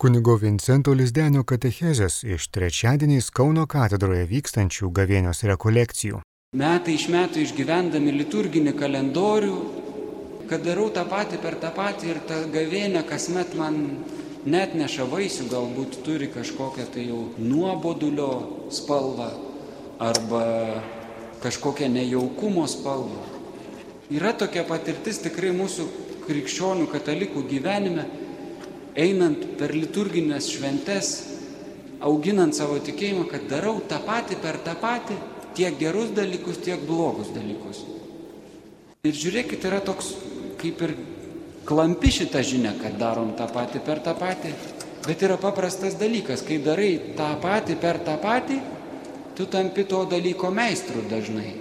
Kunigo Vincento Lizdenio katechezės iš trečiadieniais Kauno katedroje vykstančių gavėnios rekolekcijų. Metai iš metų išgyvendami liturginį kalendorių, kad darau tą patį per tą patį ir ta gavėnė kasmet man net neša vaisių, galbūt turi kažkokią tai jau nuobodulio spalvą arba kažkokią nejaukumo spalvą. Yra tokia patirtis tikrai mūsų krikščionių katalikų gyvenime, einant per liturginės šventes, auginant savo tikėjimą, kad darau tą patį per tą patį, tiek gerus dalykus, tiek blogus dalykus. Ir žiūrėkit, yra toks kaip ir klampi šitą žinią, kad darom tą patį per tą patį, bet yra paprastas dalykas, kai darai tą patį per tą patį, tu tampi to dalyko meistru dažnai.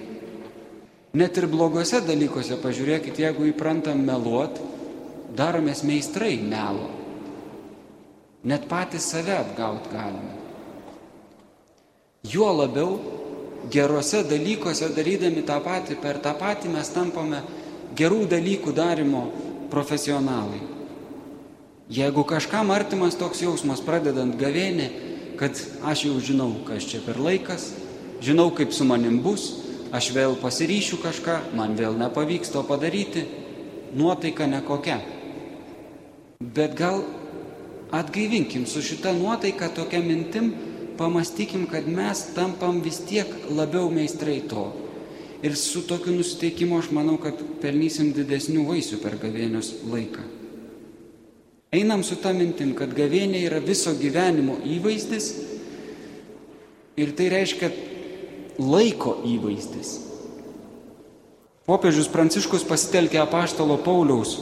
Net ir blogose dalykuose, pažiūrėkit, jeigu įprantam meluot, daromės meistrai melo. Net patys save apgaut galime. Juo labiau gerose dalykuose darydami tą patį per tą patį mes tampame gerų dalykų darimo profesionalai. Jeigu kažkam artimas toks jausmas pradedant gavėnį, kad aš jau žinau, kas čia per laikas, žinau, kaip su manim bus, aš vėl pasiryšiu kažką, man vėl nepavyks to padaryti, nuotaika nekokia. Bet gal atgaivinkim su šita nuotaika tokia mintim, pamastykim, kad mes tampam vis tiek labiau meistrai to. Ir su tokiu nusiteikimu aš manau, kad pelnysim didesnių vaisių per gavėnios laiką. Einam su tą mintim, kad gavėnė yra viso gyvenimo įvaizdis ir tai reiškia laiko įvaizdis. Popiežius Pranciškus pasitelkė apaštalo Pauliaus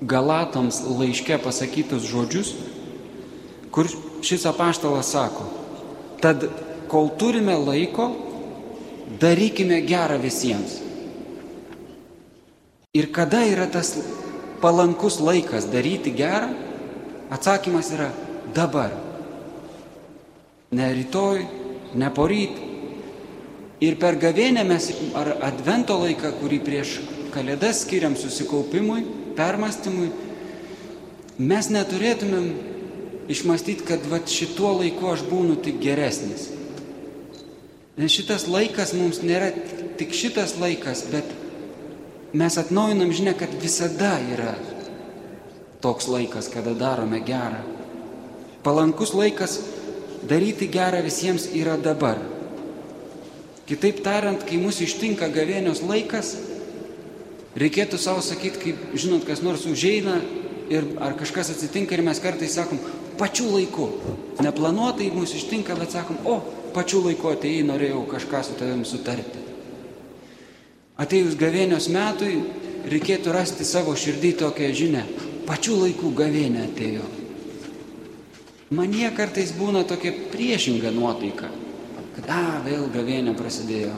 Galatams laiške pasakytus žodžius, kur šis apaštalas sako, tad kol turime laiko, darykime gerą visiems. Ir kada yra tas palankus laikas daryti gerą, atsakymas yra dabar. Ne rytoj, ne poryt, Ir per gavėnę mes ar advento laiką, kurį prieš kalėdas skiriam susikaupimui, permastymui, mes neturėtumėm išmastyti, kad va šituo laiku aš būnu tik geresnis. Nes šitas laikas mums nėra tik šitas laikas, bet mes atnaujinam žinia, kad visada yra toks laikas, kada darome gerą. Palankus laikas daryti gerą visiems yra dabar. Kitaip tariant, kai mūsų ištinka gavėnios laikas, reikėtų savo sakyti, kaip, žinot, kas nors užeina ir ar kažkas atsitinka ir mes kartais sakom, pačiu laiku. Neplanuotai mūsų ištinka, bet sakom, o, pačiu laiku atėjai, norėjau kažką su tavim sutarti. Atėjus gavėnios metui, reikėtų rasti savo širdį tokią žinę, pačiu laiku gavėnė atėjo. Man jie kartais būna tokia priešinga nuotaika kad, a, vėl gavėnė prasidėjo.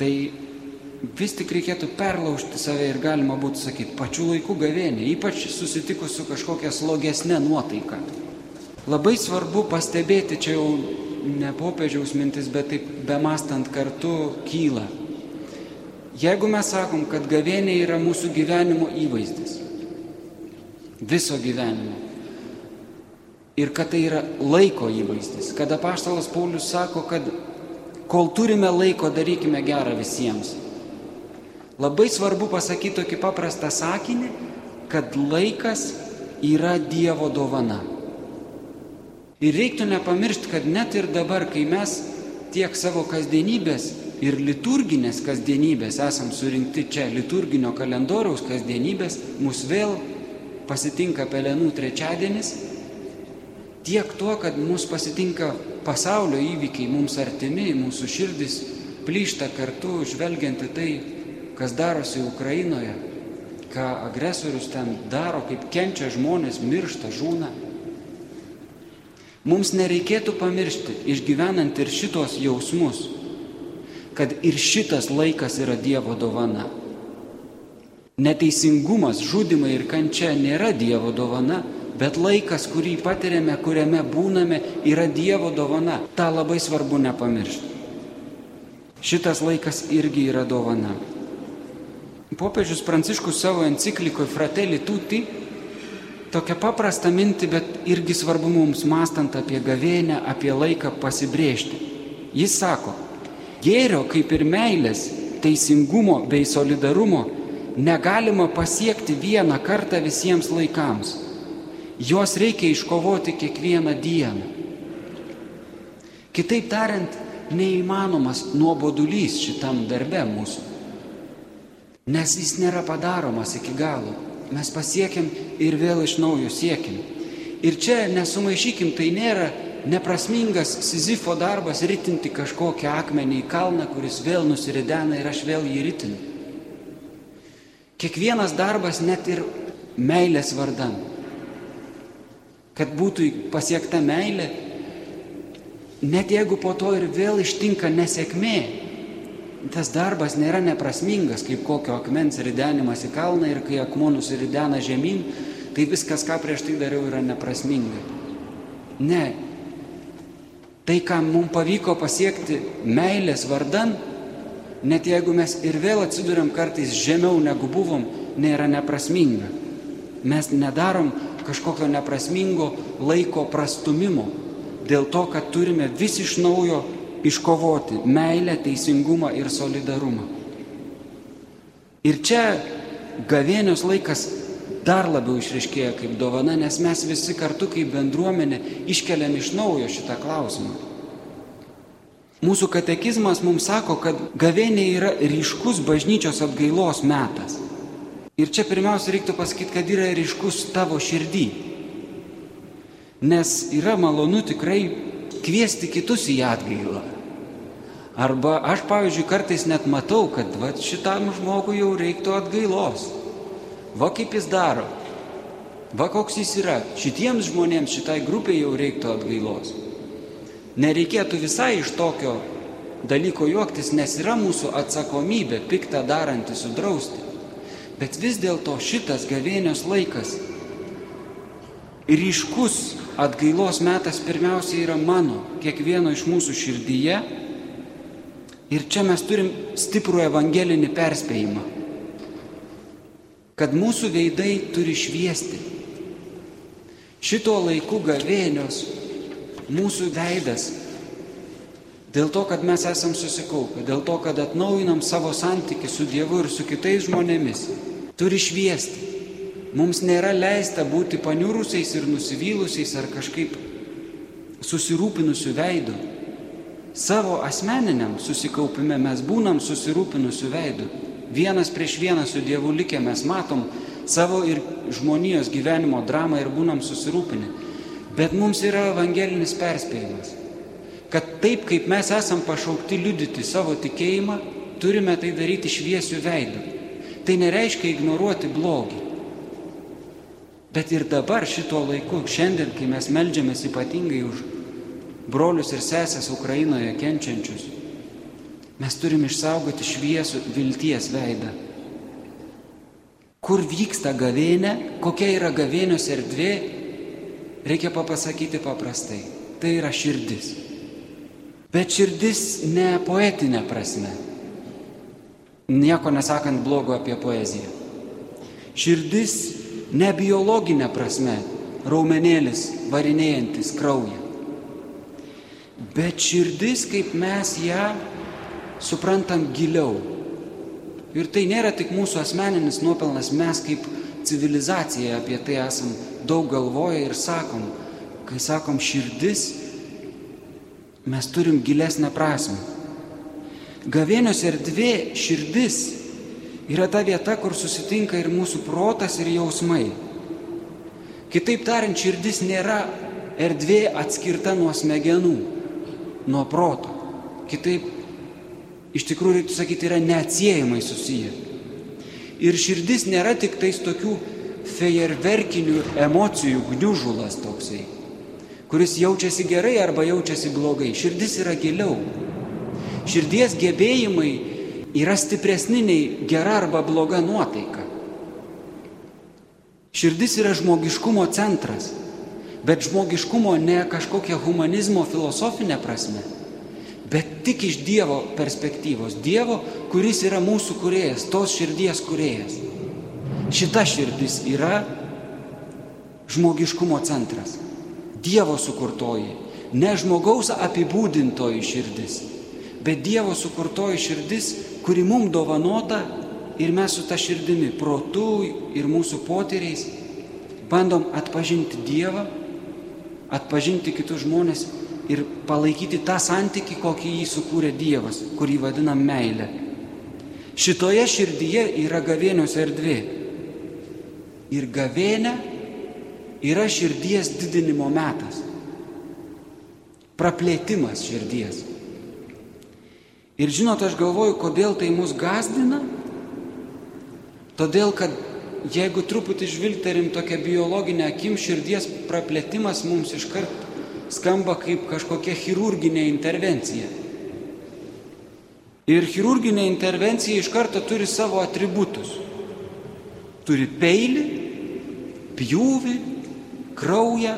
Tai vis tik reikėtų perlaužti save ir galima būtų sakyti, pačiu laiku gavėnė, ypač susitikus su kažkokia slogesnė nuotaika. Labai svarbu pastebėti, čia jau ne popiežiaus mintis, bet taip bemastant kartu kyla. Jeigu mes sakom, kad gavėnė yra mūsų gyvenimo įvaizdis, viso gyvenimo, ir kad tai yra laiko įvaizdis. Kada paštalas Paulius sako, kad kol turime laiko, darykime gerą visiems. Labai svarbu pasakyti tokį paprastą sakinį, kad laikas yra Dievo dovana. Ir reiktų nepamiršti, kad net ir dabar, kai mes tiek savo kasdienybės ir liturginės kasdienybės esam surinkti čia, liturginio kalendoriaus kasdienybės, mus vėl pasitinka pelenų trečiadienis Tiek tuo, kad mūsų pasitinka pasaulio įvykiai mums artimi, mūsų širdis plyšta kartu, žvelgiant į tai, kas darosi Ukrainoje, ką agresorius ten daro, kaip kenčia žmonės, miršta, žūna. Mums nereikėtų pamiršti, išgyvenant ir šitos jausmus, kad ir šitas laikas yra Dievo dovana. Neteisingumas, žudimai ir kančia nėra Dievo dovana, bet laikas, kurį patiriame, kuriame būname, yra Dievo dovana. Ta labai svarbu nepamiršti. Šitas laikas irgi yra dovana. Popiežius Pranciškus savo enciklikoje Fratelli Tutti tokią paprastą mintį, bet irgi svarbu mums mastant apie gavėnę, apie laiką pasibrėžti. Jis sako, gėrio kaip ir meilės, teisingumo bei solidarumo negalima pasiekti vieną kartą visiems laikams. Juos reikia iškovoti kiekvieną dieną. Kitaip tariant, neįmanomas nuobodulys šitam darbe mūsų. Nes jis nėra padaromas iki galo. Mes pasiekiam ir vėl iš naujo siekim. Ir čia nesumaišykim, tai nėra neprasmingas Sizifo darbas ritinti kažkokią akmenį į kalną, kuris vėl nusiridena ir aš vėl jį ritinu. Kiekvienas darbas net ir meilės vardan. Kad būtų pasiekta meilė, net jeigu po to ir vėl ištinka nesėkmė, tas darbas nėra neprasmingas, kaip kokio akmens ridenimas į kalną ir kai akmuo nusiridena žemyn, tai viskas, ką prieš tai dariau, yra neprasminga. Ne. Tai, ką mums pavyko pasiekti meilės vardan, net jeigu mes ir vėl atsiduriam kartais žemiau negu buvom, nėra neprasminga. Mes nedarom kažkokio neprasmingo laiko prastumimo, dėl to, kad turime vis iš naujo iškovoti meilę, teisingumą ir solidarumą. Ir čia gavėnios laikas dar labiau išriškėja kaip dovana, nes mes visi kartu kaip bendruomenė iškeliam iš naujo šitą klausimą. Mūsų katekizmas mums sako, kad gavėnė yra ryškus bažnyčios atgailos metas. Ir čia pirmiausia reiktų pasakyti, kad yra ryškus tavo širdį. Nes yra malonu tikrai kviesti kitus į atgailą. Arba aš, pavyzdžiui, kartais net matau, kad va, šitam žmogui jau reiktų atgailos. Va kaip jis daro. Va koks jis yra. Šitiems žmonėms, šitai grupiai jau reiktų atgailos. Nereikėtų visai iš tokio dalyko juoktis, nes yra mūsų atsakomybė piktą darantį sudrausti. Bet vis dėlto šitas gavėnios laikas ryškus atgailos metas pirmiausia yra mano, kiekvieno iš mūsų širdyje Ir čia mes turim stiprų evangelinį perspėjimą, kad mūsų veidai turi šviesti. Šito laikų gavėnios mūsų veidas, dėl to, kad mes esam susikaupę, dėl to, kad atnaujinam savo santykių su Dievu ir su kitais žmonėmis, turi šviesti. Mums nėra leista būti paniurusiais ir nusivylusiais ar kažkaip susirūpinusių veidų. Savo asmeniniam susikaupime mes būnam susirūpinusių veidų. Vienas prieš vieną su Dievu likę mes matom savo ir žmonijos gyvenimo dramą ir būnam susirūpinę. Bet mums yra evangelinis perspėjimas, kad taip kaip mes esam pašaukti liudyti savo tikėjimą, turime tai daryti šviesių veidų. Tai nereiškia ignoruoti blogį. Bet ir dabar šito laiku, šiandien, kai mes melžiamės ypatingai už brolius ir sesės Ukrainoje kenčiančius. Mes turim išsaugoti šviesų vilties veidą. Kur vyksta gavėnė, kokia yra gavėnios erdvė, reikia papasakyti paprastai. Tai yra širdis. Bet širdis ne poetinė prasme. Nieko nesakant blogo apie poeziją. Širdis ne biologinė prasme, raumenėlis varinėjantis kraują. Bet širdis, kaip mes ją suprantam giliau. Ir tai nėra tik mūsų asmeninis nuopelnas, mes kaip civilizacija apie tai esam daug galvoję ir sakom, kai sakom širdis, mes turim gilesnę prasme. Gavėnios erdvė širdis yra ta vieta, kur susitinka ir mūsų protas ir jausmai. Kitaip tariant, širdis nėra erdvė atskirta nuo smegenų nuo proto. Kitaip, iš tikrųjų, reiktų sakyti, yra neatsiejamai susiję. Ir širdis nėra tik tais tokių fejerverkinių emocijų gniužulas toksai, kuris jaučiasi gerai arba jaučiasi blogai. Širdis yra giliau. Širdies gebėjimai yra stipresni nei gera arba bloga nuotaika. Širdis yra žmogiškumo centras bet žmogiškumo ne kažkokia humanizmo filosofinė prasme, bet tik iš Dievo perspektyvos. Dievo, kuris yra mūsų kuriejas, tos širdies kuriejas. Šita širdis yra žmogiškumo centras. Dievo sukurtoji, ne žmogaus apibūdintoji širdis, bet Dievo sukurtoji širdis, kuri mums dovanota ir mes su ta širdimi, protu ir mūsų potyriais bandom atpažinti Dievą, atpažinti kitus žmonės ir palaikyti tą santyki, kokį jį sukūrė Dievas, kurį vadinam meilė. Šitoje širdyje yra gavėnios erdvė. Ir gavėnė yra širdies didinimo metas. Praplėtimas širdies. Ir žinot, aš galvoju, kodėl tai mus gazdina. Todėl, kad jeigu truputį žvilgterim tokią biologinę akim, širdies praplėtimas mums iškart skamba kaip kažkokia chirurginė intervencija. Ir chirurginė intervencija iš karto turi savo atributus. Turi peilį, pjūvį, kraują,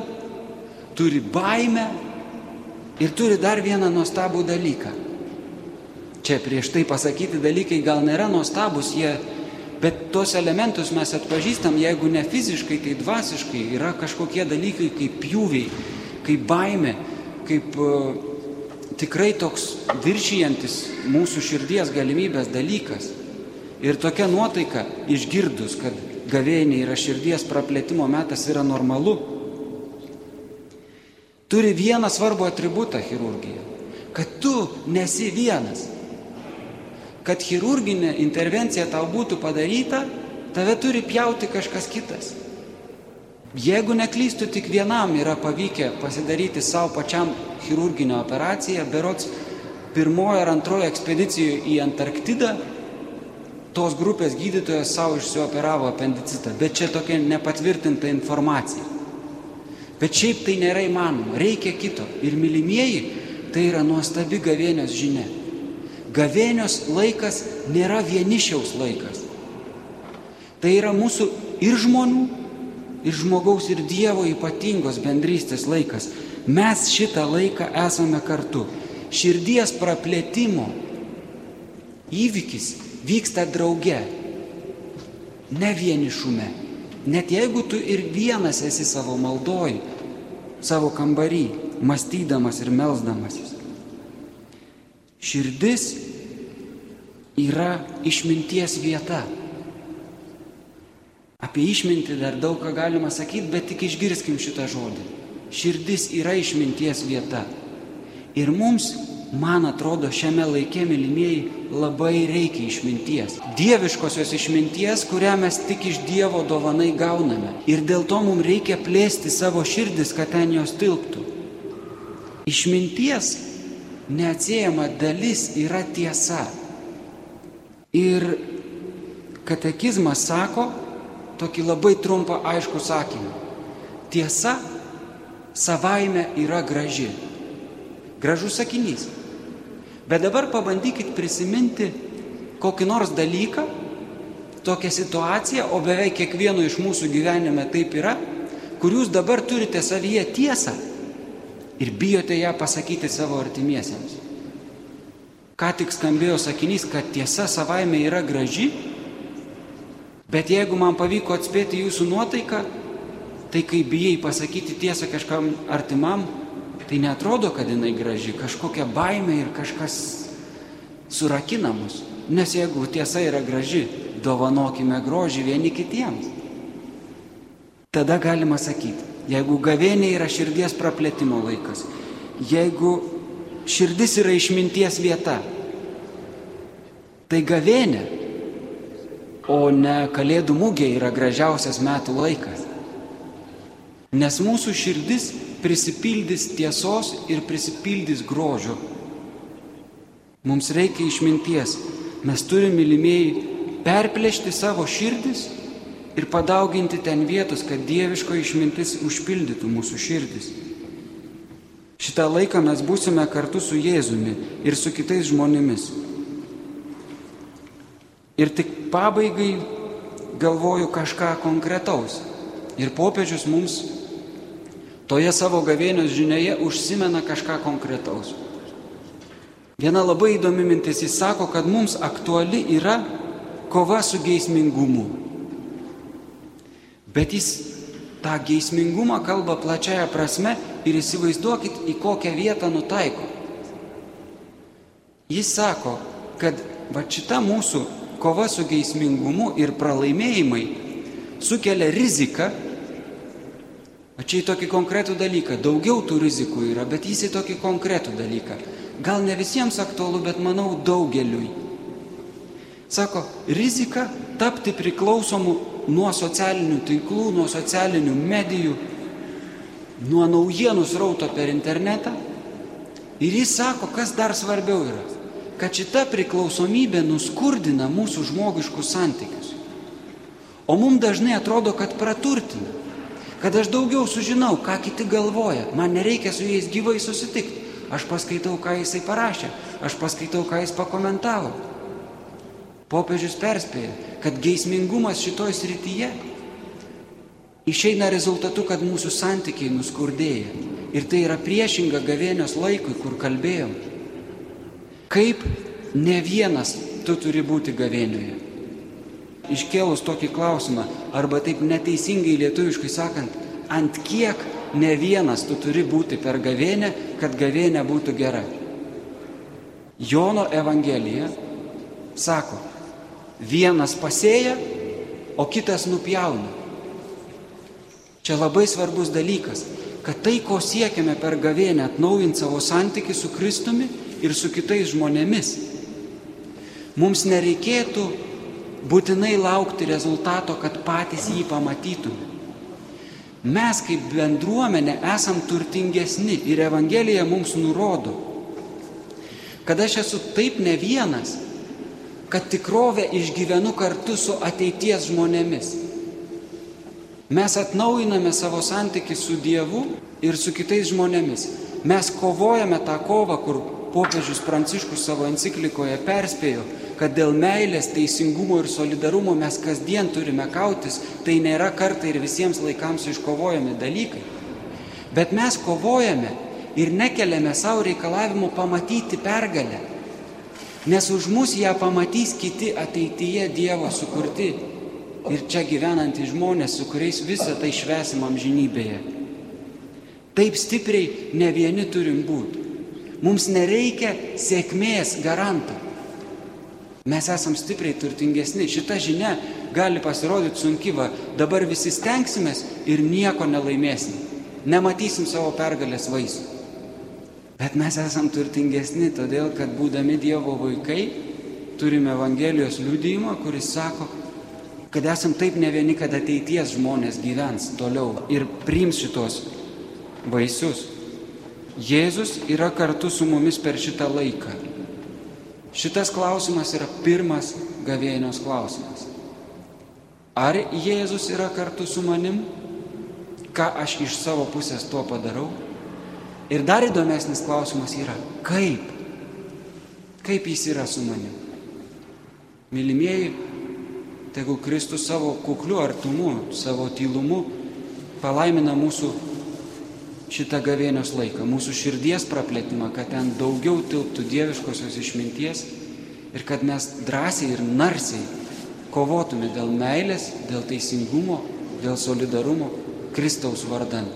turi baimę ir turi dar vieną nuostabų dalyką. Čia prieš tai pasakyti dalykai gal nėra nuostabus, jie, bet tos elementus mes atpažįstam, jeigu ne fiziškai, tai dvasiškai yra kažkokie dalykai kaip pjūviai, kaip baimė, kaip uh, tikrai toks viršijantis mūsų širdies galimybės dalykas. Ir tokia nuotaika išgirdus, kad gavėnė yra širdies praplėtimo metas, yra normalu. Turi vieną svarbų atributą chirurgija - kad tu nesi vienas. Kad chirurginė intervencija tau būtų padaryta, tave turi pjauti kažkas kitas. Jeigu neklystų, tik vienam yra pavykę pasidaryti savo pačiam chirurginę operaciją, berots pirmojo ar antrojo ekspedicijoje į Antarktidą, tos grupės gydytojas savo išsioperavo apendicitą, bet čia tokia nepatvirtinta informacija. Bet šiaip tai nėra įmanoma, reikia kito. Ir mylimieji, tai yra nuostabi gavėnios žinia. Gavėnios laikas nėra vienišiaus laikas. Tai yra mūsų ir žmonių, ir žmogaus ir Dievo ypatingos bendrystės laikas. Mes šitą laiką esame kartu. Širdies praplėtimo įvykis vyksta drauge, ne vienišume. Net jeigu tu ir vienas esi savo maldoj, savo kambarį, mąstydamas ir melzdamasis. Širdis yra išminties vieta. Apie išmintį dar daug ką galima sakyti, bet tik išgirskim šitą žodį. Širdis yra išminties vieta. Ir mums, man atrodo, šiame laikė, mylimieji, labai reikia išminties. Dieviškosios išminties, kurią mes tik iš Dievo dovanai gauname. Ir dėl to mums reikia plėsti savo širdis, kad ten jos tilptų. Išminties neatsiejama dalis yra tiesa. Ir katekizmas sako, tokį labai trumpą aišku sakinį. Tiesa savaime yra graži. Gražus sakinys. Bet dabar pabandykit prisiminti kokį nors dalyką, tokią situaciją, o beveik kiekvieno iš mūsų gyvenime taip yra, kur jūs dabar turite savyje tiesą ir bijote ją pasakyti savo artimiesiems. Ką tik skambėjo sakinys, kad tiesa savaime yra graži, Bet jeigu man pavyko atspėti jūsų nuotaiką, tai kai bijai pasakyti tiesą kažkam artimam, tai netrodo, kad jinai graži, kažkokia baime ir kažkas surakinamus. Nes jeigu tiesa yra graži, dovanokime grožį vieni kitiems. Tada galima sakyti, jeigu gavėnė yra širdies praplėtimo laikas, jeigu širdis yra išminties vieta, tai gavėnė o ne Kalėdų mūgė yra gražiausias metų laikas. Nes mūsų širdis prisipildys tiesos ir prisipildys grožio. Mums reikia išminties. Mes turime, mylimieji, perplėšti savo širdis ir padauginti ten vietos, kad dieviško išmintis užpildytų mūsų širdis. Šitą laiką mes būsime kartu su Jėzumi ir su kitais žmonėmis. Ir tik pabaigai galvoju kažką konkretaus. Ir popiežius mums toje savo gavėnios žinioje užsimena kažką konkretaus. Viena labai įdomi mintis, jis sako, kad mums aktuali yra kova su geismingumu. Bet jis tą geismingumą kalba plačiaja prasme ir įsivaizduokit, į kokią vietą nutaiko. Jis sako, kad va šita mūsų kova su geismingumu ir pralaimėjimai sukelia riziką. Čia į tokį konkretų dalyką. Daugiau tų rizikų yra, bet jis į tokį konkretų dalyką. Gal ne visiems aktualu, bet manau daugeliui. Sako, rizika tapti priklausomu nuo socialinių tinklų, nuo socialinių medijų, nuo naujienų srauto per internetą. Ir jis sako, kas dar svarbiau yra kad šita priklausomybė nuskurdina mūsų žmogiškus santykius. O mums dažnai atrodo, kad praturtina, kad aš daugiau sužinau, ką kiti galvoja, man nereikia su jais gyvai susitikti. Aš paskaitau, ką jisai parašė, aš paskaitau, ką jis pakomentavo. Popiežius perspėja, kad geismingumas šitoj srityje išeina rezultatu, kad mūsų santykiai nuskurdėja. Ir tai yra priešinga gavėnios laikui, kur kalbėjom. Kaip ne vienas tu turi būti gavėnioje? Iškėlus tokį klausimą, arba taip neteisingai lietuviškai sakant, ant kiek ne vienas tu turi būti per gavėnę, kad gavėnė būtų gera. Jono Evangelija sako, vienas pasėja, o kitas nupjauna. Čia labai svarbus dalykas, kad tai, ko siekiame per gavėnę atnaujinti savo santykių su Kristumi, ir su kitais žmonėmis. Mums nereikėtų būtinai laukti rezultato, kad patys jį pamatytume. Mes kaip bendruomenė esam turtingesni ir Evangelija mums nurodo, kad aš esu taip ne vienas, kad tikrovę išgyvenu kartu su ateities žmonėmis. Mes atnaujiname savo santykių su Dievu ir su kitais žmonėmis. Mes kovojame tą kovą, kur popiežius Pranciškus savo enciklikoje perspėjo, kad dėl meilės, teisingumo ir solidarumo mes kasdien turime kautis, tai nėra kartai ir visiems laikams iškovojami dalykai. Bet mes kovojame ir nekeliame savo reikalavimų pamatyti pergalę, nes už mus ją pamatys kiti ateityje Dievo sukurti ir čia gyvenantys žmonės, su kuriais visą tai švesim amžinybėje. Taip stipriai ne vieni turim būti. Mums nereikia sėkmės garanto. Mes esam stipriai turtingesni. Šita žinia gali pasirodyti sunkyva. Dabar visi stengsimės ir nieko nelaimėsim. Nematysim savo pergalės vaisių. Bet mes esam turtingesni, todėl kad būdami Dievo vaikai turime Evangelijos liūdėjimą, kuris sako, kad esam taip ne vieni, kad ateities žmonės gyvens toliau ir priims šitos vaisius. Jėzus yra kartu su mumis per šitą laiką. Šitas klausimas yra pirmas gavėnios klausimas. Ar Jėzus yra kartu su manim? Ką aš iš savo pusės tuo padarau? Ir dar įdomesnis klausimas yra, kaip? Kaip jis yra su manim? Mylimieji, tegul Kristus savo kukliu artumu, savo tylumu palaimina mūsų šitą gavėnios laiką, mūsų širdies praplėtimą, kad ten daugiau tilptų dieviškosios išminties ir kad mes drąsiai ir narsiai kovotume dėl meilės, dėl teisingumo, dėl solidarumo Kristaus vardan.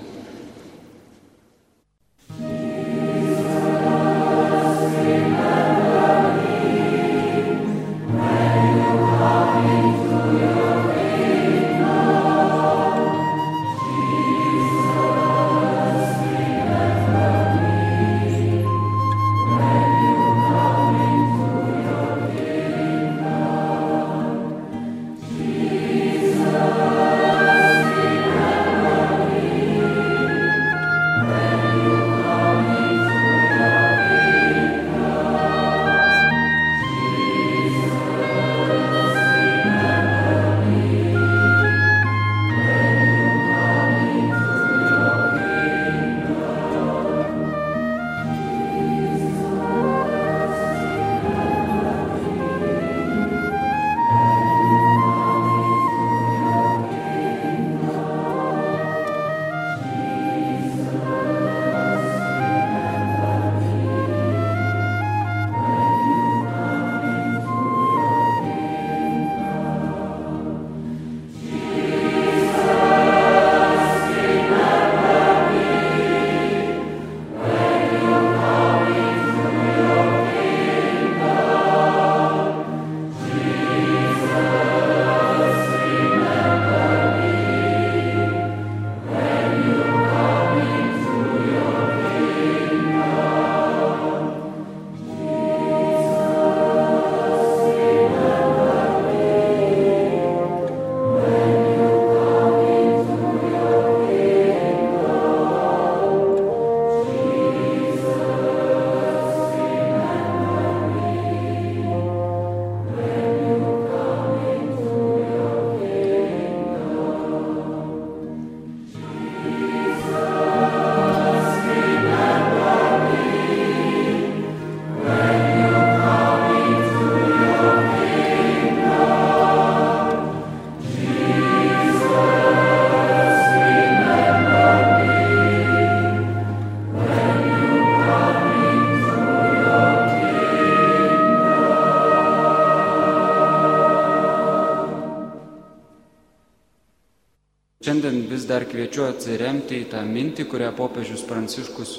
Dar kviečiu atsiremti į tą mintį, kurią popiežius Pranciškus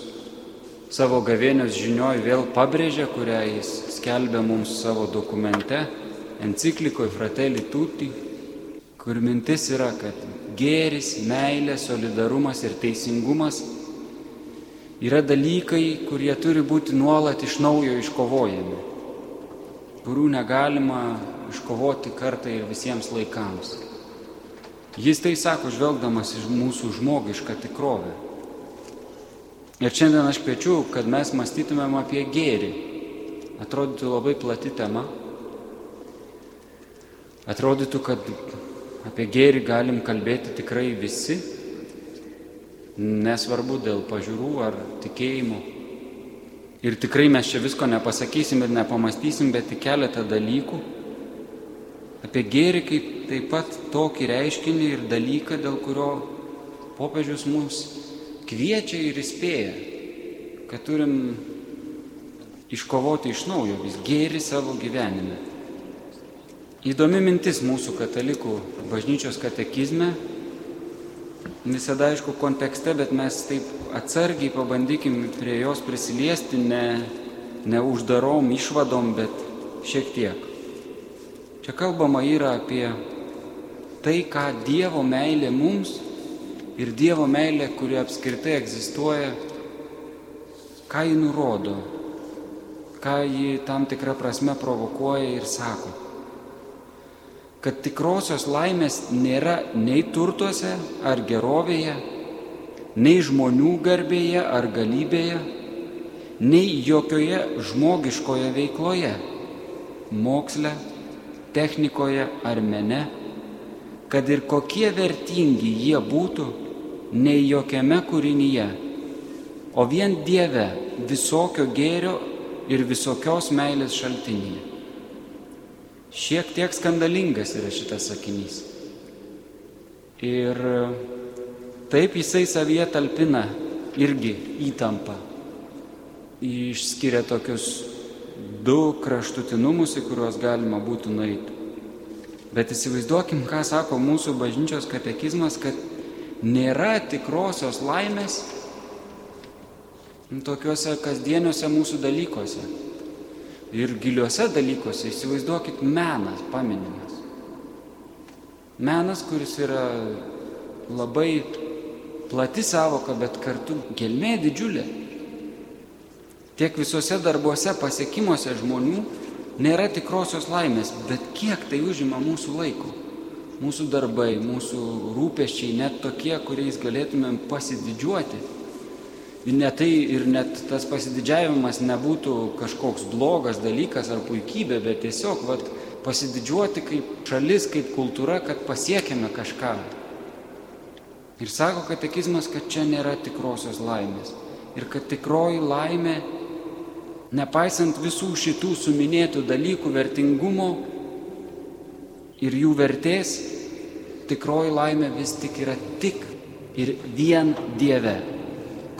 savo gavėnios žinioj vėl pabrėžia, kurią jis skelbia mums savo dokumente, enciklikoje Fratelli Tutti, kur mintis yra, kad gėris, meilė, solidarumas ir teisingumas yra dalykai, kurie turi būti nuolat iš naujo iškovojami, kurių negalima iškovoti kartą ir visiems laikams. Jis tai sako, žvelgdamas iš mūsų žmogišką tikrovę. Ir šiandien aš kviečiu, kad mes mąstytumėm apie gėrį. Atrodytų labai plati tema. Atrodytų, kad apie gėrį galim kalbėti tikrai visi, nesvarbu dėl pažiūrų ar tikėjimo. Ir tikrai mes čia visko nepasakysim ir nepamastysim, bet tik keletą dalykų apie gėrį kaip taip pat tokį reiškinį ir dalyką, dėl kurio popiežius mus kviečia ir įspėja, kad turim iškovoti iš naujo vis gėrį savo gyvenime. Įdomi mintis mūsų katalikų bažnyčios katekizme visada aišku kontekste, bet mes taip atsargiai pabandykim prie jos prisiliesti, ne, ne uždarom išvadom, bet šiek tiek. Čia kalbama yra apie tai, ką Dievo meilė mums ir Dievo meilė, kuri apskritai egzistuoja, ką ji nurodo, ką ji tam tikrą prasme provokuoja ir sako. Kad tikrosios laimės nėra nei turtuose ar gerovėje, nei žmonių garbėje ar galybėje, nei jokioje žmogiškoje veikloje, moksle, technikoje ar mene, kad ir kokie vertingi jie būtų, nei jokiame kūrinyje, o vien Dieve visokio gėrio ir visokios meilės šaltinyje. Šiek tiek skandalingas yra šitas sakinys. Ir taip jisai savyje talpina irgi įtampą. Išskiria tokius du kraštutinumus, į kuriuos galima būtų nueiti. Bet įsivaizduokim, ką sako mūsų bažnyčios katekizmas, kad nėra tikrosios laimės tokiuose kasdieniuose mūsų dalykuose ir giliuose dalykuose įsivaizduokit menas paminimas. Menas, kuris yra labai plati savoka, bet kartu gelmė didžiulė. Tiek visuose darbuose, pasiekimuose žmonių nėra tikrosios laimės, bet kiek tai užima mūsų laiko. Mūsų darbai, mūsų rūpeščiai, net tokie, kuriais galėtumėm pasididžiuoti ne tai ir net tas pasididžiavimas nebūtų kažkoks blogas dalykas ar puikybė, bet tiesiog vat, pasididžiuoti kaip šalis, kaip kultūra, kad pasiekėme kažką. Ir sako katekizmas, kad čia nėra tikrosios laimės. Ir kad tikroji laimė, nepaisant visų šitų suminėtų dalykų vertingumo ir jų vertės, tikroji laimė vis tik yra tik ir vien Dieve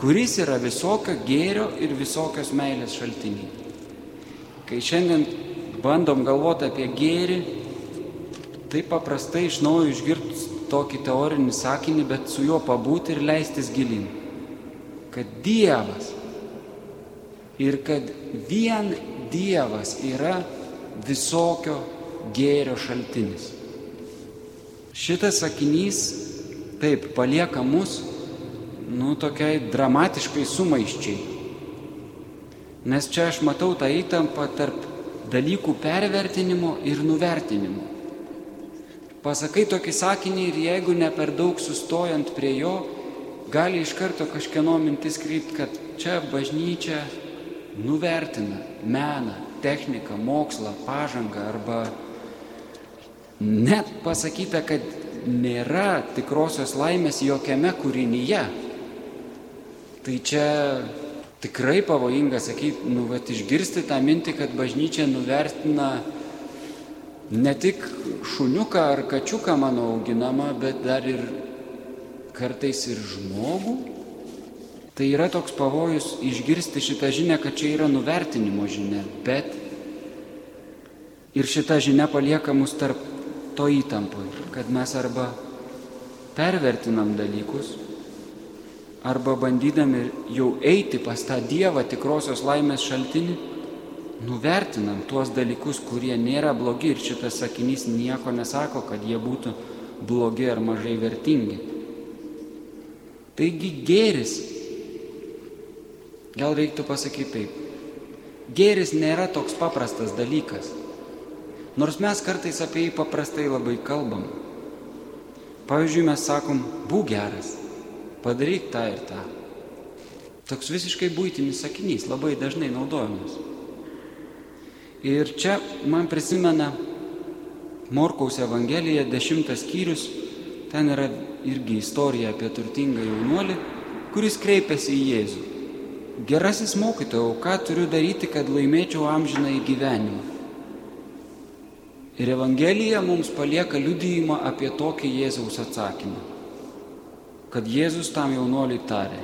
kuris yra visokio gėrio ir visokios meilės šaltiniai. Kai šiandien bandom galvoti apie gėrį, tai paprastai iš naujo išgirti tokį teorinį sakinį, bet su juo pabūti ir leistis gilin. Kad Dievas ir kad vien Dievas yra visokio gėrio šaltinis. Šitas sakinys taip palieka mus nu, tokiai dramatiškai sumaiščiai. Nes čia aš matau tą įtampą tarp dalykų pervertinimo ir nuvertinimo. Pasakai tokį sakinį ir jeigu ne per daug sustojant prie jo, gali iš karto kažkieno mintis krypti, kad čia bažnyčia nuvertina meną, techniką, mokslą, pažangą arba net pasakyta, kad nėra tikrosios laimės jokiame kūrinyje. Tai čia tikrai pavojinga sakyti, nu, bet išgirsti tą mintį, kad bažnyčia nuvertina ne tik šuniuką ar kačiuką mano auginamą, bet dar ir kartais ir žmogų. Tai yra toks pavojus išgirsti šitą žinią, kad čia yra nuvertinimo žinia, bet ir šita žinia palieka mus tarp to įtampoje, kad mes arba pervertinam dalykus arba bandydami jau eiti pas tą Dievą tikrosios laimės šaltinį, nuvertinam tuos dalykus, kurie nėra blogi ir šitas sakinys nieko nesako, kad jie būtų blogi ar mažai vertingi. Taigi gėris, gal reiktų pasakyti taip, gėris nėra toks paprastas dalykas, nors mes kartais apie jį paprastai labai kalbam. Pavyzdžiui, mes sakom, būk geras, padaryk tą ir tą. Toks visiškai būtinis sakinys, labai dažnai naudojamas. Ir čia man prisimena Morkaus Evangelija, dešimtas skyrius, ten yra irgi istorija apie turtingą jaunuolį, kuris kreipiasi į Jėzų. Gerasis mokytojau, ką turiu daryti, kad laimėčiau amžiną į gyvenimą? Ir Evangelija mums palieka liudyjimą apie tokį Jėzaus atsakymą. Kad Jėzus tam jaunuoliui tarė,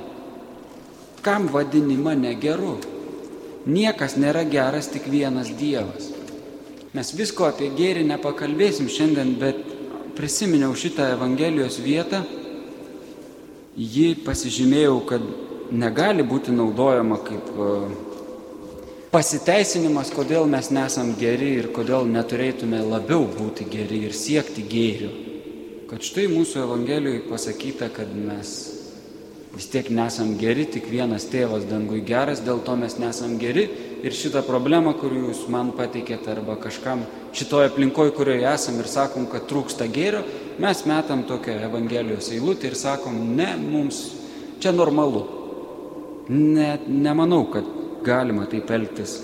kam vadini mane geru? Niekas nėra geras, tik vienas Dievas. Mes visko apie gėrį nepakalbėsim šiandien, bet prisiminiau šitą Evangelijos vietą, ji pasižymėjau, kad negali būti naudojama kaip e, pasiteisinimas, kodėl mes nesam geri ir kodėl neturėtume labiau būti geri ir siekti gėrių. Kad štai mūsų Evangelijoje pasakyta, kad mes vis tiek nesam geri, tik vienas tėvas dangui geras, dėl to mes nesam geri ir šitą problemą, kurį jūs man pateikėte arba kažkam šitoje aplinkoje, kurioje esam ir sakom, kad trūksta gėrio, mes metam tokią Evangelijos eilutę ir sakom, ne, mums čia normalu. Ne, nemanau, kad galima taip elgtis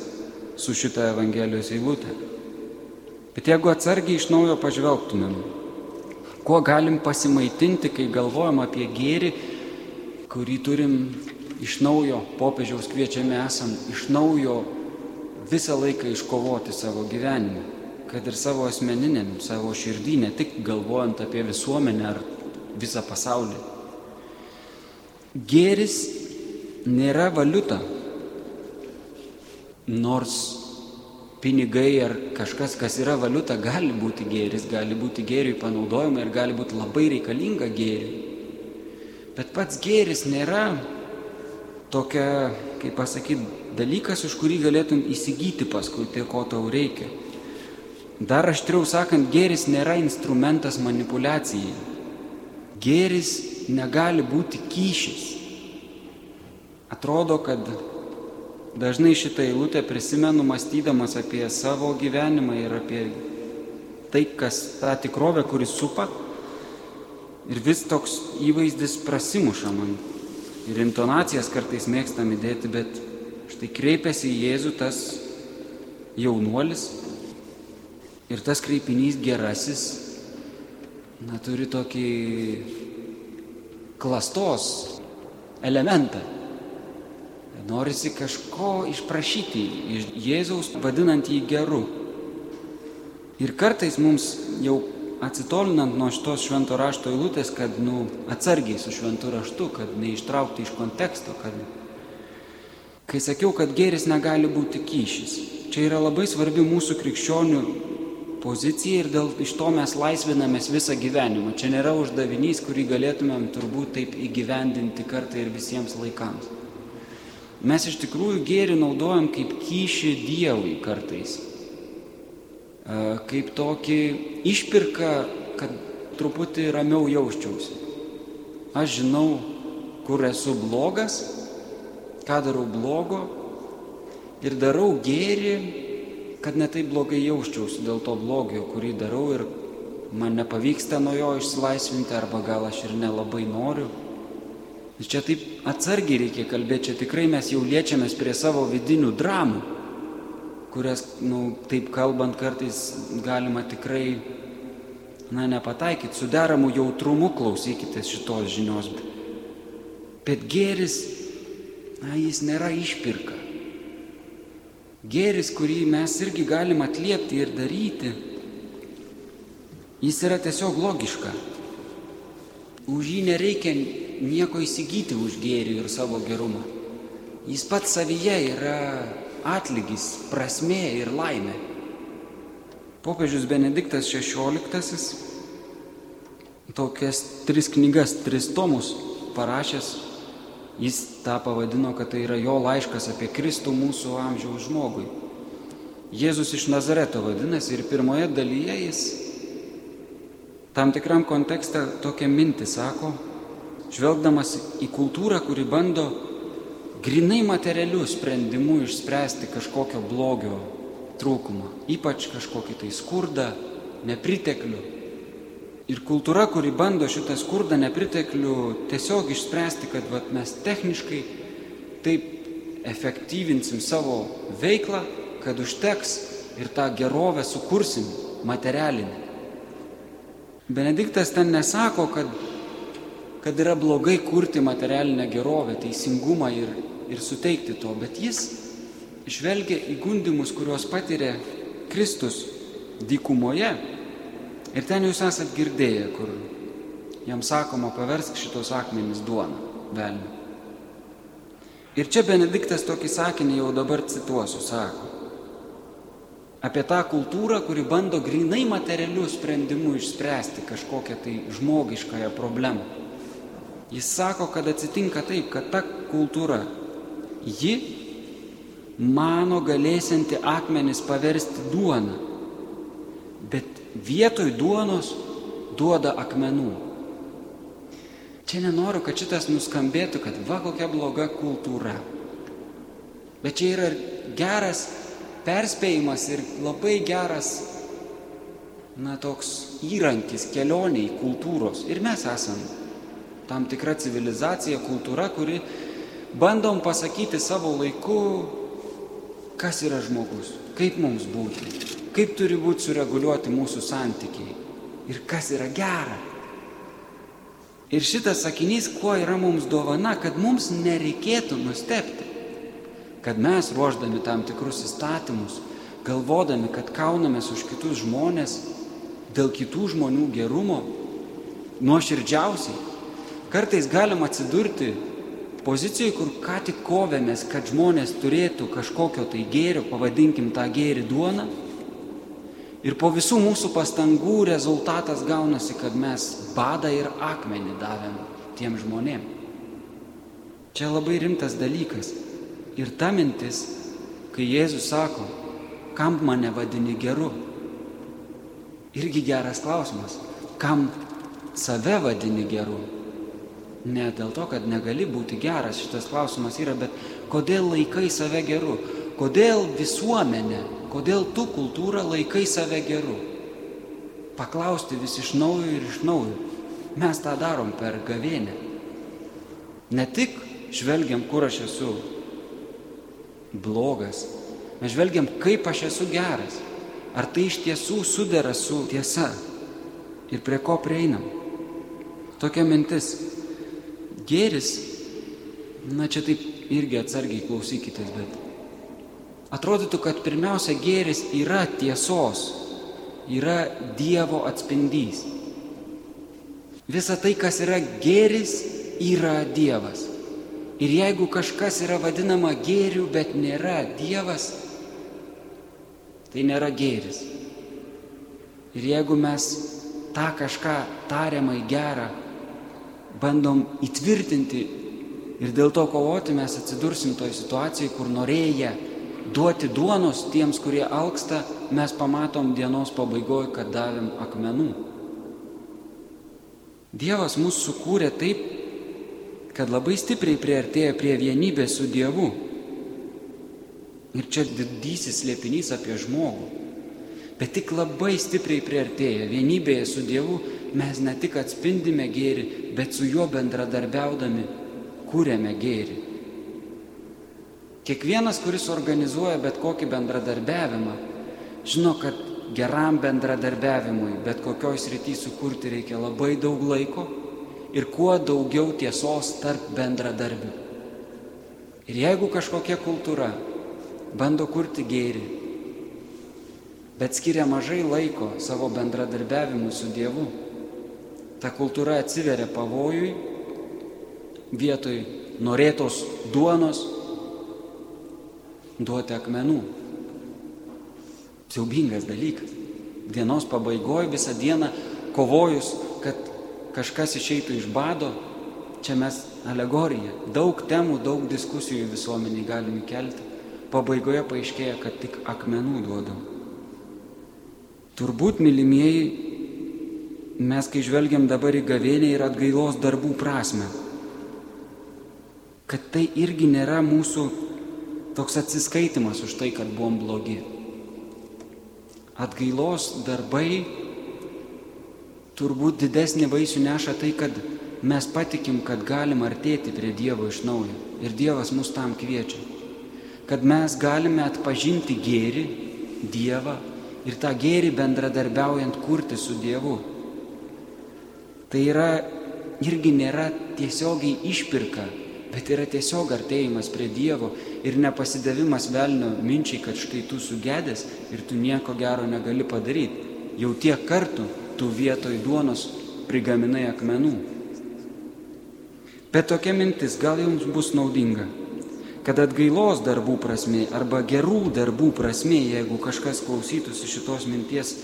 su šitą Evangelijos eilutę. Bet jeigu atsargiai iš naujo pažvelgtumėm, kuo galim pasimaitinti, kai galvojam apie gėrį, kurį turim iš naujo popiežiaus kviečiami esam iš naujo visą laiką iškovoti savo gyvenimą, kad ir savo asmeniniam, savo širdį, ne tik galvojant apie visuomenę ar visą pasaulį. Gėris nėra valiuta, nors pinigai ar kažkas, kas yra valiuta, gali būti gėris, gali būti gėriui panaudojama ir gali būti labai reikalinga gėriui. Bet pats gėris nėra tokia, kaip pasakyti, dalykas, už kurį galėtum įsigyti paskui tai, ko tau reikia. Dar aštriau sakant, gėris nėra instrumentas manipulacijai. Gėris negali būti kyšis. Atrodo, kad dažnai šitą eilutę prisimenu mąstydamas apie savo gyvenimą ir apie tai, kas tą tikrovę, kuris supa. Ir vis toks įvaizdis prasimuša man ir intonacijas kartais mėgstam įdėti, bet štai kreipiasi į Jėzų tas jaunuolis ir tas kreipinys gerasis, na, turi tokį klastos elementą. Norisi kažko išprašyti iš Jėzaus, vadinant jį geru. Ir kartais mums jau atsitolinant nuo šitos švento rašto eilutės, kad nu, atsargiai su šventu raštu, kad neištraukti iš konteksto, kad kai sakiau, kad gėris negali būti kyšis, čia yra labai svarbi mūsų krikščionių pozicija ir dėl iš to mes laisvinamės visą gyvenimą. Čia nėra uždavinys, kurį galėtumėm turbūt taip įgyvendinti kartą ir visiems laikams. Mes iš tikrųjų gėrį naudojam kaip kyšį Dievui kartais kaip tokį išpirką, kad truputį ramiau jausčiausi. Aš žinau, kur esu blogas, ką darau blogo ir darau gėrį, kad netai blogai jausčiausi dėl to blogio, kurį darau ir man nepavyksta nuo jo išsilaisvinti arba gal aš ir nelabai noriu. Ir čia taip atsargiai reikia kalbėti, čia tikrai mes jau liečiamės prie savo vidinių dramų kurias, nu, taip kalbant, kartais galima tikrai, na, nepataikyti, su deramu jautrumu klausykite šitos žinios. Bet gėris, na, jis nėra išpirka. Gėris, kurį mes irgi galim atliepti ir daryti, jis yra tiesiog logiška. Už jį nereikia nieko įsigyti už gėrį ir savo gerumą. Jis pats savyje yra atlygis, prasmė ir laimė. Popiežius Benediktas XVI tokias tris knygas, tris tomus parašęs. Jis tą pavadino, kad tai yra jo laiškas apie Kristų mūsų amžiaus žmogui. Jėzus iš Nazareto vadinasi ir pirmoje dalyje jis tam tikram kontekste tokią mintį sako, žvelgdamas į kultūrą, kuri bando grinai materialių sprendimų išspręsti kažkokio blogio trūkumą, ypač kažkokį tai skurdą, nepriteklių. Ir kultūra, kuri bando šitą skurdą, nepriteklių tiesiog išspręsti, kad vat, mes techniškai taip efektyvinsim savo veiklą, kad užteks ir tą gerovę sukursim materialinę. Benediktas ten nesako, kad, kad yra blogai kurti materialinę gerovę, teisingumą ir, ir suteikti to, bet jis žvelgia į gundimus, kuriuos patiria Kristus dykumoje. Ir ten jūs esat girdėję, kur jam sakoma, paversk šitos akmenys duoną, velnių. Ir čia Benediktas tokį sakinį jau dabar cituosiu, sako apie tą kultūrą, kuri bando grinai materialių sprendimų išspręsti kažkokią tai žmogiškąją problemą. Jis sako, kad atsitinka taip, kad ta kultūra, ji mano galėsianti akmenis paversti duoną, bet vietoj duonos duoda akmenų. Čia nenoriu, kad šitas nuskambėtų, kad va kokia bloga kultūra. Bet čia yra geras perspėjimas ir labai geras, na, toks įrankis kelioniai kultūros. Ir mes esame tam tikra civilizacija, kultūra, kuri bandom pasakyti savo laiku, kas yra žmogus, kaip mums būti, kaip turi būti sureguliuoti mūsų santykiai ir kas yra gera. Ir šitas sakinys, kuo yra mums dovana, kad mums nereikėtų nustepti kad mes ruoždami tam tikrus įstatymus, galvodami, kad kaunamės už kitus žmonės, dėl kitų žmonių gerumo, nuoširdžiausiai, kartais galim atsidurti pozicijoje, kur ką tik kovėmės, kad žmonės turėtų kažkokio tai gėrio, pavadinkim tą gėrį duoną. Ir po visų mūsų pastangų rezultatas gaunasi, kad mes badą ir akmenį davėm tiem žmonėm. Čia labai rimtas dalykas. Ir ta mintis, kai Jėzus sako, kam mane vadini geru, irgi geras klausimas, kam save vadini geru. Ne dėl to, kad negali būti geras, šitas klausimas yra, bet kodėl laikai save geru, kodėl visuomenė, kodėl tu kultūra laikai save geru. Paklausti vis iš naujo ir iš naujo. Mes tą darom per gavėnę. Ne tik žvelgiam, kur aš esu, blogas. Mes žvelgiam, kaip aš esu geras. Ar tai iš tiesų sudera su tiesa ir prie ko prieinam. Tokia mintis. Gėris, na čia taip irgi atsargiai klausykitės, bet atrodytų, kad pirmiausia gėris yra tiesos, yra Dievo atspindys. Visa tai, kas yra gėris, yra Dievas. Ir jeigu kažkas yra vadinama gėriu, bet nėra Dievas, tai nėra gėris. Ir jeigu mes tą kažką tariamai gerą bandom įtvirtinti ir dėl to kovoti, mes atsidursim toj situacijai, kur norėję duoti duonos tiems, kurie alksta, mes pamatom dienos pabaigoje, kad davėm akmenų. Dievas mūsų sukūrė taip, kad labai stipriai priartėja prie vienybės su Dievu. Ir čia didysis liepinys apie žmogų. Bet tik labai stipriai priartėja vienybėje su Dievu mes ne tik atspindime gėrį, bet su juo bendradarbiaudami kūrėme gėrį. Kiekvienas, kuris organizuoja bet kokį bendradarbiavimą, žino, kad geram bendradarbiavimui bet kokioj srity sukurti reikia labai daug laiko ir kuo daugiau tiesos tarp bendradarbių. Ir jeigu kažkokia kultūra bando kurti gėrį, bet skiria mažai laiko savo bendradarbiavimui su Dievu, ta kultūra atsiveria pavojui vietoj norėtos duonos duoti akmenų. Siaubingas dalykas. Dienos pabaigoje visą dieną kovojus, kad kažkas išeitų iš bado, čia mes alegorija. Daug temų, daug diskusijų visuomeniai galime kelti. Pabaigoje paaiškėja, kad tik akmenų duodam. Turbūt, mylimieji, mes kai žvelgiam dabar į gavėnę ir atgailos darbų prasme, kad tai irgi nėra mūsų toks atsiskaitimas už tai, kad buvom blogi. Atgailos darbai turbūt didesnį vaisių neša tai, kad mes patikim, kad galim artėti prie Dievo iš naujo. Ir Dievas mus tam kviečia. Kad mes galime atpažinti gėrį, Dievą ir tą gėrį bendradarbiaujant kurti su Dievu. Tai yra irgi nėra tiesiogiai išpirka bet yra tiesiog artėjimas prie Dievo ir nepasidavimas velnio minčiai, kad štai tu sugedęs ir tu nieko gero negali padaryti. Jau tiek kartų tu vietoj duonos prigaminai akmenų. Bet tokia mintis gal jums bus naudinga, kad atgailos darbų prasme arba gerų darbų prasme, jeigu kažkas klausytųsi šitos minties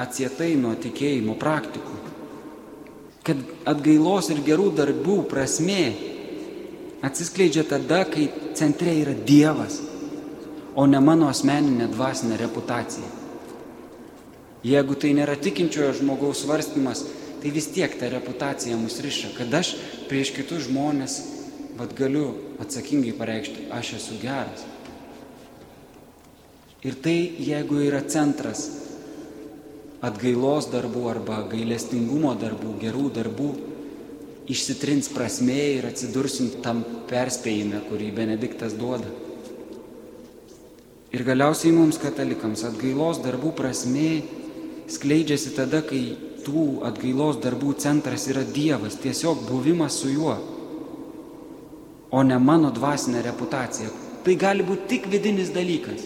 atsietai nuo tikėjimo praktikų, kad atgailos ir gerų darbų prasme atsiskleidžia tada, kai centre yra Dievas, o ne mano asmeninė dvasinė reputacija. Jeigu tai nėra tikinčiojo žmogaus svarstymas, tai vis tiek ta reputacija mus riša, kad aš prieš kitus žmonės vad galiu atsakingai pareikšti, aš esu geras. Ir tai, jeigu yra centras atgailos darbų arba gailestingumo darbų, gerų darbų, išsitrins prasmė ir atsidursim tam perspėjime, kurį Benediktas duoda. Ir galiausiai mums katalikams atgailos darbų prasmė skleidžiasi tada, kai tų atgailos darbų centras yra Dievas, tiesiog buvimas su juo, o ne mano dvasinė reputacija. Tai gali būti tik vidinis dalykas,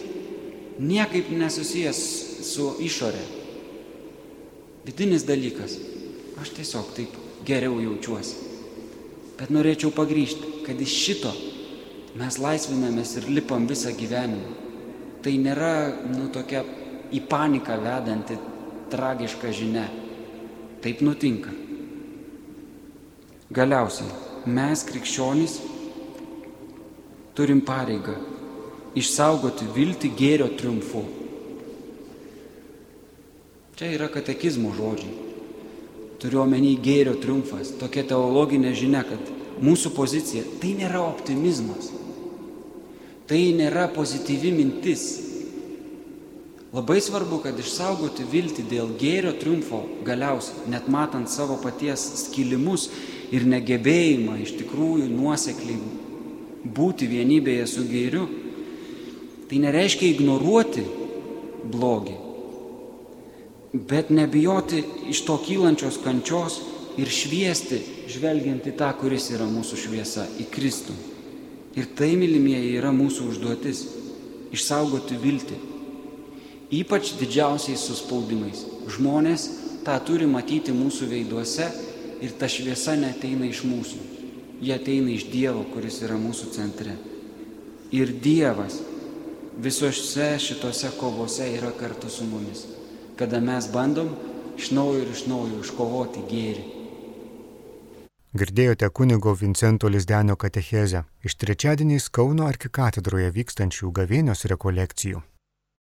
niekaip nesusijęs su išorė. Vidinis dalykas. Aš tiesiog taip geriau jaučiuosi. Bet norėčiau pagryžti, kad iš šito mes laisvinamės ir lipam visą gyvenimą. Tai nėra, nu, tokia į paniką vedanti tragiška žinia. Taip nutinka. Galiausiai mes krikščionys turim pareigą išsaugoti viltį gėrio triumfu. Čia yra katekizmo žodžiai. Turiu omeny gėrio triumfas, tokia teologinė žinia, kad mūsų pozicija tai nėra optimizmas, tai nėra pozityvi mintis. Labai svarbu, kad išsaugoti viltį dėl gėrio triumfo galiausiai, net matant savo paties skilimus ir negebėjimą iš tikrųjų nuosekliai būti vienybėje su gėriu, tai nereiškia ignoruoti blogį, bet nebijoti iš to kylančios kančios ir šviesti, žvelgiant į tą, kuris yra mūsų šviesa, į Kristų. Ir tai, mylimieji, yra mūsų užduotis - išsaugoti viltį. Ypač didžiausiais suspaudimais. Žmonės tą turi matyti mūsų veiduose ir ta šviesa neteina iš mūsų. Jie ateina iš Dievo, kuris yra mūsų centre. Ir Dievas visose šitose kovose yra kartu su mumis kada mes bandom iš naujo ir iš naujo iškovoti gėrį. Girdėjote kunigo Vincento Lizdenio katechezę iš trečiadieniais Kauno arkikatedroje vykstančių gavėnios rekolekcijų.